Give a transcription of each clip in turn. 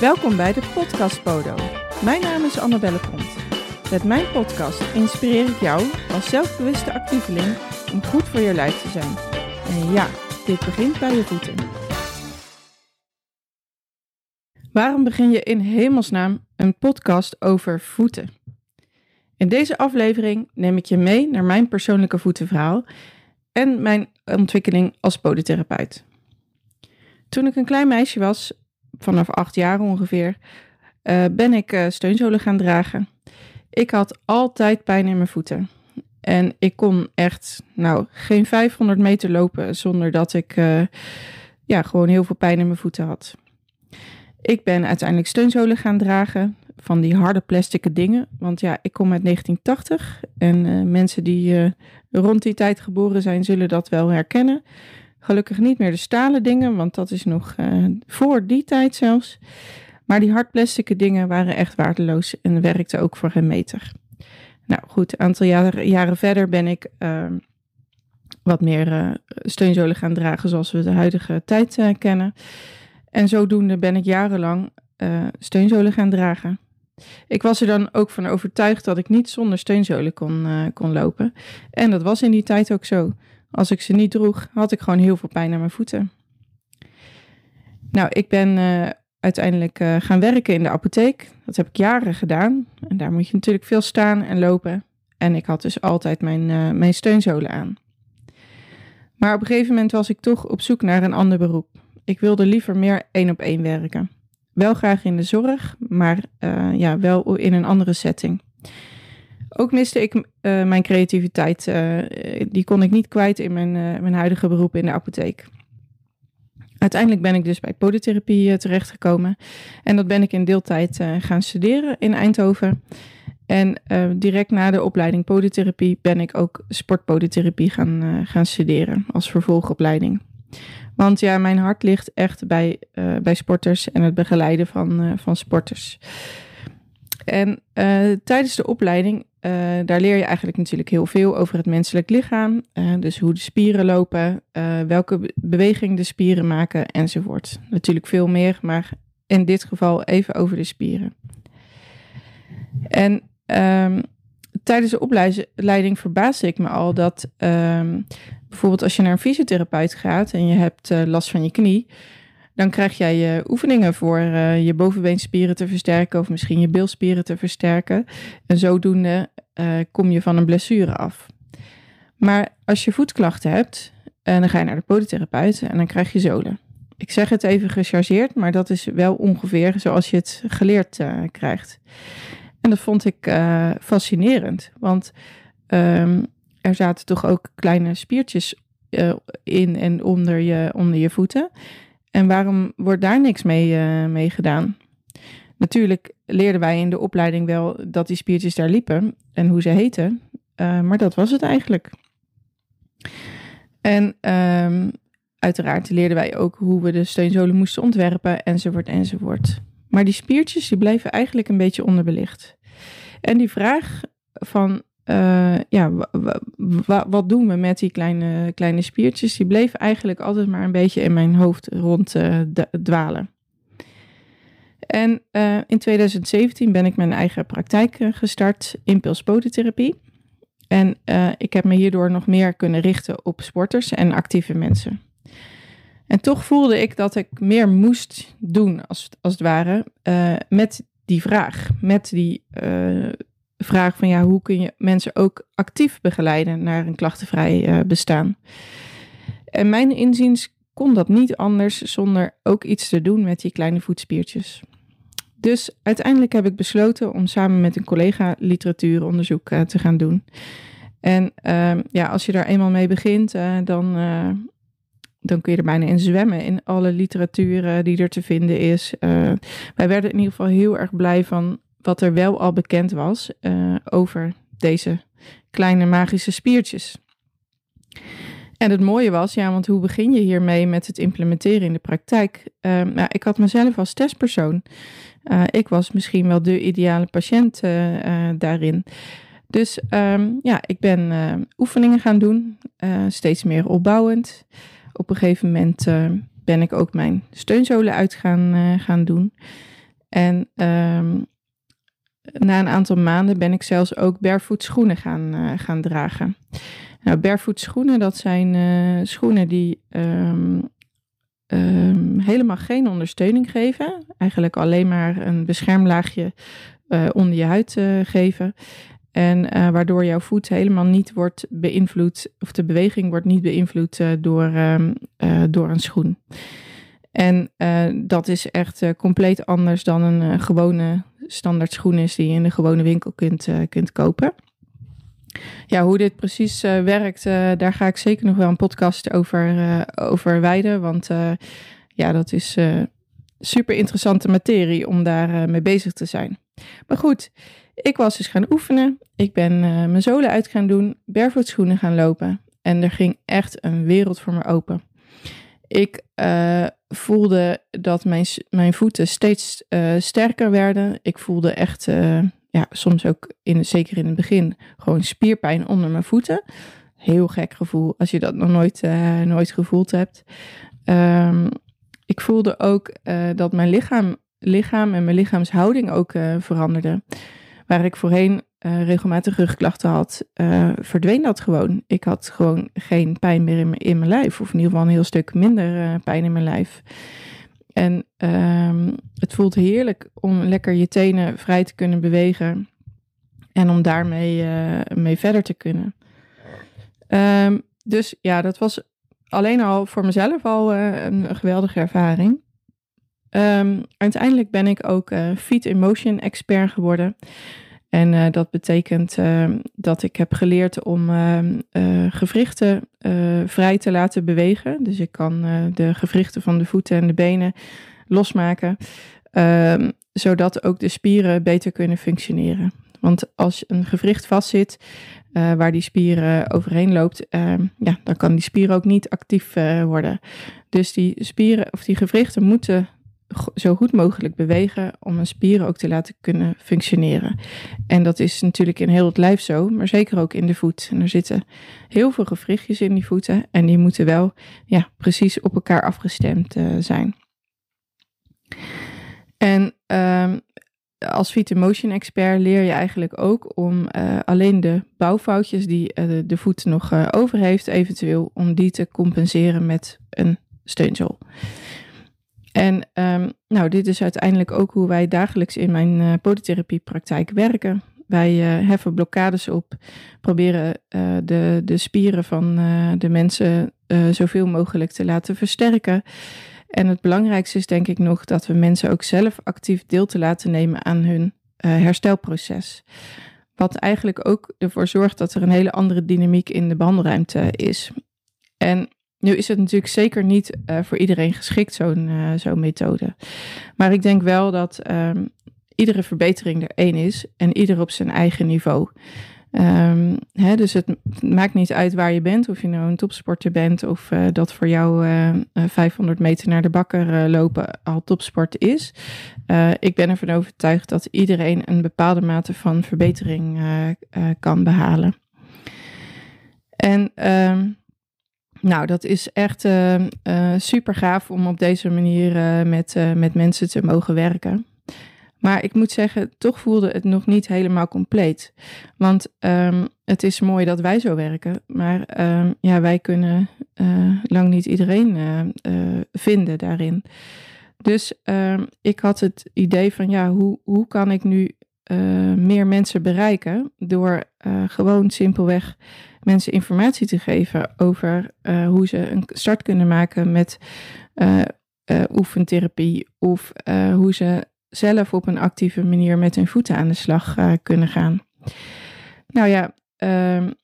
Welkom bij de Podcast Podo. Mijn naam is Annabelle Pont. Met mijn podcast inspireer ik jou als zelfbewuste actieveling om goed voor je lijf te zijn. En ja, dit begint bij je voeten. Waarom begin je in hemelsnaam een podcast over voeten? In deze aflevering neem ik je mee naar mijn persoonlijke voetenverhaal en mijn ontwikkeling als podotherapeut. Toen ik een klein meisje was, vanaf acht jaar ongeveer, uh, ben ik uh, steunzolen gaan dragen. Ik had altijd pijn in mijn voeten. En ik kon echt, nou, geen 500 meter lopen zonder dat ik uh, ja, gewoon heel veel pijn in mijn voeten had. Ik ben uiteindelijk steunzolen gaan dragen van die harde plastic dingen. Want ja, ik kom uit 1980 en mensen die rond die tijd geboren zijn, zullen dat wel herkennen. Gelukkig niet meer de stalen dingen, want dat is nog uh, voor die tijd zelfs. Maar die hardplastic dingen waren echt waardeloos en werkten ook voor geen meter. Nou goed, een aantal jaren, jaren verder ben ik uh, wat meer uh, steunzolen gaan dragen zoals we de huidige tijd uh, kennen. En zodoende ben ik jarenlang steunzolen gaan dragen. Ik was er dan ook van overtuigd dat ik niet zonder steunzolen kon, kon lopen. En dat was in die tijd ook zo. Als ik ze niet droeg, had ik gewoon heel veel pijn aan mijn voeten. Nou, ik ben uh, uiteindelijk uh, gaan werken in de apotheek. Dat heb ik jaren gedaan. En daar moet je natuurlijk veel staan en lopen. En ik had dus altijd mijn, uh, mijn steunzolen aan. Maar op een gegeven moment was ik toch op zoek naar een ander beroep. Ik wilde liever meer één op één werken. Wel graag in de zorg, maar ja, wel in een andere setting. Ook miste ik uh, mijn creativiteit. Uh, die kon ik niet kwijt in mijn, uh, mijn huidige beroep in de apotheek. Uiteindelijk ben ik dus bij podotherapie terechtgekomen. En dat ben ik in deeltijd gaan studeren in Eindhoven. En direct na de opleiding podotherapie ben ik ook sportpodotherapie gaan, gaan studeren als vervolgopleiding. Want ja, mijn hart ligt echt bij, bij sporters en het begeleiden van, van sporters. En tijdens de opleiding uh, daar leer je eigenlijk natuurlijk heel veel over het menselijk lichaam. Uh, dus hoe de spieren lopen, uh, welke beweging de spieren maken enzovoort. Natuurlijk veel meer, maar in dit geval even over de spieren. En um, tijdens de opleiding verbaasde ik me al dat um, bijvoorbeeld als je naar een fysiotherapeut gaat en je hebt last van je knie, dan krijg jij je oefeningen voor uh, je bovenbeenspieren te versterken of misschien je bilspieren te versterken. En zodoende uh, kom je van een blessure af. Maar als je voetklachten hebt, eh, dan ga je naar de podotherapeut en dan krijg je zolen. Ik zeg het even gechargeerd, maar dat is wel ongeveer zoals je het geleerd krijgt. En dat vond ik fascinerend, want um, er zaten toch ook kleine spiertjes in en onder je, onder je voeten. En waarom wordt daar niks mee, uh, mee gedaan? Natuurlijk leerden wij in de opleiding wel dat die spiertjes daar liepen en hoe ze heten, uh, maar dat was het eigenlijk. En um, uiteraard leerden wij ook hoe we de steunzolen moesten ontwerpen, enzovoort, enzovoort. Maar die spiertjes die bleven eigenlijk een beetje onderbelicht. En die vraag van uh, ja, wat doen we met die kleine, kleine spiertjes? Die bleef eigenlijk altijd maar een beetje in mijn hoofd rond uh, dwalen. En uh, in 2017 ben ik mijn eigen praktijk gestart, impulspodentherapie. En ik heb me hierdoor nog meer kunnen richten op sporters en actieve mensen. En toch voelde ik dat ik meer moest doen, als, als het ware, met die vraag, met die vraag van ja, hoe kun je mensen ook actief begeleiden naar een klachtenvrij uh, bestaan. En mijn inziens kon dat niet anders zonder ook iets te doen met die kleine voetspiertjes. Dus uiteindelijk heb ik besloten om samen met een collega literatuuronderzoek uh, te gaan doen. En uh, ja, als je daar eenmaal mee begint, uh, dan, dan kun je er bijna in zwemmen in alle literatuur die er te vinden is. wij werden in ieder geval heel erg blij van wat er wel al bekend was uh, over deze kleine magische spiertjes. En het mooie was, ja, want hoe begin je hiermee met het implementeren in de praktijk? Uh, nou, ik had mezelf als testpersoon. Uh, ik was misschien wel de ideale patiënt daarin. Dus um, ja, ik ben oefeningen gaan doen, steeds meer opbouwend. Op een gegeven moment ben ik ook mijn steunzolen uit gaan, gaan doen. En ehm, na een aantal maanden ben ik zelfs ook barefoot schoenen gaan, gaan dragen. Nou, barefoot schoenen, dat zijn schoenen die ehm, ehm, helemaal geen ondersteuning geven. Eigenlijk alleen maar een beschermlaagje onder je huid geven. En waardoor jouw voet helemaal niet wordt beïnvloed, of de beweging wordt niet beïnvloed door, uh, door een schoen. En dat is echt compleet anders dan een gewone standaard schoen is die je in de gewone winkel kunt, kunt kopen. Ja, hoe dit precies werkt, daar ga ik zeker nog wel een podcast over, over wijden. Want ja, dat is super interessante materie om daar mee bezig te zijn. Maar goed, ik was dus gaan oefenen. Ik ben mijn zolen uit gaan doen, barefoot schoenen gaan lopen. En er ging echt een wereld voor me open. Ik uh, voelde dat mijn, mijn voeten steeds uh, sterker werden. Ik voelde echt, ja, soms ook, in, zeker in het begin, gewoon spierpijn onder mijn voeten. Heel gek gevoel als je dat nog nooit, nooit gevoeld hebt. Um, ik voelde ook dat mijn lichaam, lichaam en mijn lichaamshouding ook veranderde. Waar ik voorheen uh, regelmatig rugklachten had, uh, verdween dat gewoon. Ik had gewoon geen pijn meer in, in mijn lijf. Of in ieder geval een heel stuk minder uh, pijn in mijn lijf. En um, het voelt heerlijk om lekker je tenen vrij te kunnen bewegen. En om daarmee mee verder te kunnen. Um, dus ja, dat was alleen al voor mezelf al een geweldige ervaring. Um, uiteindelijk ben ik ook uh, Feet Emotion expert geworden. En uh, dat betekent uh, dat ik heb geleerd om gewrichten vrij te laten bewegen. Dus ik kan de gewrichten van de voeten en de benen losmaken, ehm, zodat ook de spieren beter kunnen functioneren. Want als een gewricht vastzit, waar die spieren overheen loopt, ehm, ja, dan kan die spier ook niet actief worden. Dus die spieren of die gewrichten moeten zo goed mogelijk bewegen om een spieren ook te laten kunnen functioneren. En dat is natuurlijk in heel het lijf zo, maar zeker ook in de voet. En er zitten heel veel gewrichtjes in die voeten en die moeten wel ja, precies op elkaar afgestemd uh, zijn. En um, als Feet Motion expert leer je eigenlijk ook om uh, alleen de bouwfoutjes die uh, de voet nog over heeft, eventueel om die te compenseren met een steunzool. En um, nou, dit is uiteindelijk ook hoe wij dagelijks in mijn uh, podotherapiepraktijk werken. Wij uh, heffen blokkades op, proberen uh, de, de spieren van de mensen zoveel mogelijk te laten versterken. En het belangrijkste is denk ik nog dat we mensen ook zelf actief deel te laten nemen aan hun herstelproces. Wat eigenlijk ook ervoor zorgt dat er een hele andere dynamiek in de behandelruimte is. En nu is het natuurlijk zeker niet uh, voor iedereen geschikt, zo'n uh, zo'n methode. Maar ik denk wel dat um, iedere verbetering er één is en ieder op zijn eigen niveau. Um, hè, dus het maakt niet uit waar je bent, of je nou een topsporter bent of uh, dat voor jou 500 meter naar de bakker lopen al topsport is. ik ben ervan overtuigd dat iedereen een bepaalde mate van verbetering kan behalen. En um, nou, dat is echt uh, super gaaf om op deze manier uh, met, met mensen te mogen werken. Maar ik moet zeggen, toch voelde het nog niet helemaal compleet. Want um, het is mooi dat wij zo werken, maar um, ja, wij kunnen lang niet iedereen vinden daarin. Dus ik had het idee van, ja, hoe, hoe kan ik nu meer mensen bereiken door gewoon simpelweg mensen informatie te geven over uh, hoe ze een start kunnen maken met oefentherapie of hoe ze zelf op een actieve manier met hun voeten aan de slag kunnen gaan. Nou ja, um,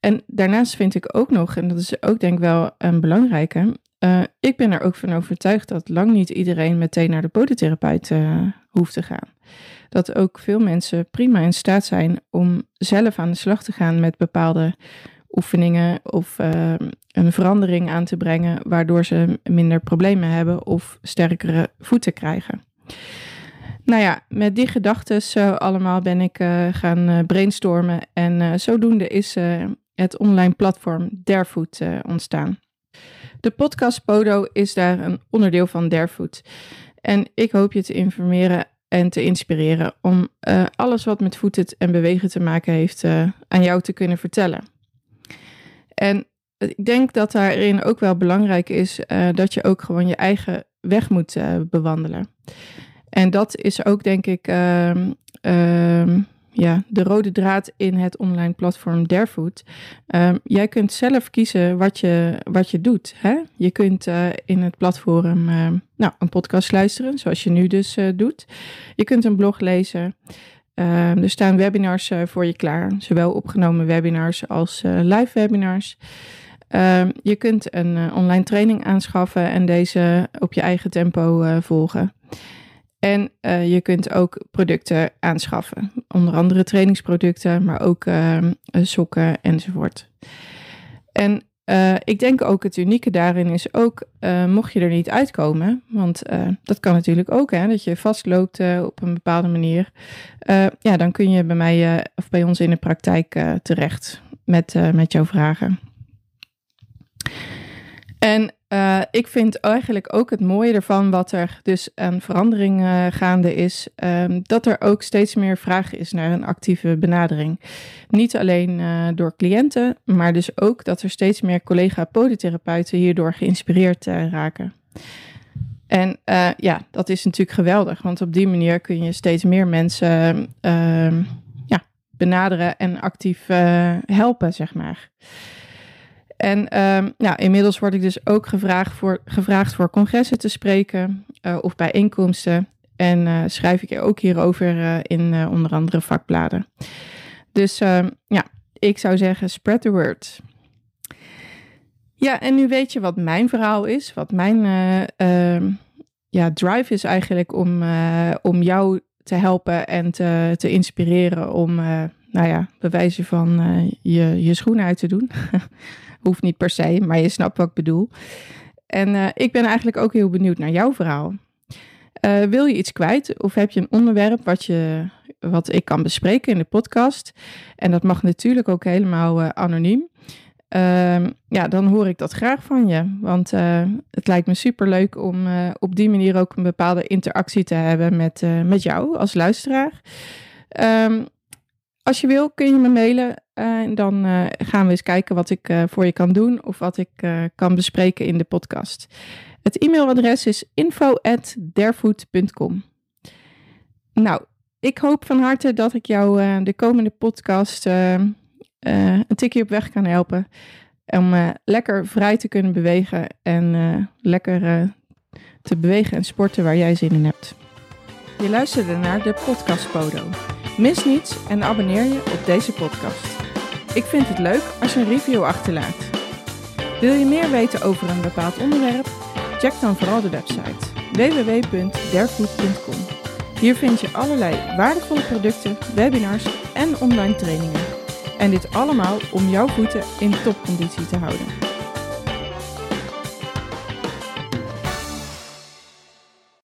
en daarnaast vind ik ook nog, en dat is ook denk ik wel een belangrijke, ik ben er ook van overtuigd dat lang niet iedereen meteen naar de podotherapeut hoeft te gaan dat ook veel mensen prima in staat zijn om zelf aan de slag te gaan met bepaalde oefeningen of uh, een verandering aan te brengen, waardoor ze minder problemen hebben of sterkere voeten krijgen. Nou ja, met die gedachten zo allemaal ben ik uh, gaan uh, brainstormen en uh, zodoende is het online platform Derfoot ontstaan. De podcast Podo is daar een onderdeel van Derfoot. En ik hoop je te informeren en te inspireren om eh, alles wat met voeten en bewegen te maken heeft uh, aan jou te kunnen vertellen. En ik denk dat daarin ook wel belangrijk is dat je ook gewoon je eigen weg moet bewandelen. En dat is ook denk ik ehm, ehm, ja, de rode draad in het online platform Derfood. Um, jij kunt zelf kiezen wat je, wat je doet. Hè? Je kunt uh, in het platform uh, nou, een podcast luisteren, zoals je nu dus uh, doet. Je kunt een blog lezen. er staan webinars voor je klaar, zowel opgenomen webinars als live webinars. je kunt een online training aanschaffen en deze op je eigen tempo volgen. En uh, je kunt ook producten aanschaffen. Onder andere trainingsproducten, maar ook uh, sokken enzovoort. En uh, ik denk ook het unieke daarin is ook, mocht je er niet uitkomen, want dat kan natuurlijk ook, hè, dat je vastloopt op een bepaalde manier. ja, dan kun je bij mij of bij ons in de praktijk terecht met, met jouw vragen. En uh, ik vind eigenlijk ook het mooie ervan wat er dus een verandering uh, gaande is, um, dat er ook steeds meer vraag is naar een actieve benadering. Niet alleen uh, door cliënten, maar dus ook dat er steeds meer collega-podotherapeuten hierdoor geïnspireerd raken. En ja, dat is natuurlijk geweldig, want op die manier kun je steeds meer mensen ehm, ja, benaderen en actief helpen, zeg maar. En um, nou, inmiddels word ik dus ook gevraagd voor, gevraagd voor congressen te spreken uh, of bijeenkomsten. En uh, schrijf ik ook hierover uh, in onder andere vakbladen. Dus ehm, ja, ik zou zeggen, spread the word. Ja, en nu weet je wat mijn verhaal is. Wat mijn ehm, ja, drive is eigenlijk om, om jou te helpen en te, te inspireren om, nou ja, bewijzen van je, je schoenen uit te doen. Hoeft niet per se, maar je snapt wat ik bedoel. En uh, ik ben eigenlijk ook heel benieuwd naar jouw verhaal. Uh, wil je iets kwijt of heb je een onderwerp wat, je, wat ik kan bespreken in de podcast? En dat mag natuurlijk ook helemaal uh, anoniem. Ehm, ja, dan hoor ik dat graag van je. Want het lijkt me super leuk om op die manier ook een bepaalde interactie te hebben met, met jou als luisteraar. Um, als je wil, kun je me mailen. Uh, dan uh, gaan we eens kijken wat ik uh, voor je kan doen of wat ik kan bespreken in de podcast. Het e-mailadres is info@derfood.com. Nou, ik hoop van harte dat ik jou de komende podcast een tikje op weg kan helpen. Om lekker vrij te kunnen bewegen en lekker te bewegen en sporten waar jij zin in hebt. Je luisterde naar de Podcast Podo. Mis niets en abonneer je op deze podcast. Ik vind het leuk als je een review achterlaat. Wil je meer weten over een bepaald onderwerp? Check dan vooral de website www.derfood.com. Hier vind je allerlei waardevolle producten, webinars en online trainingen. En dit allemaal om jouw voeten in topconditie te houden.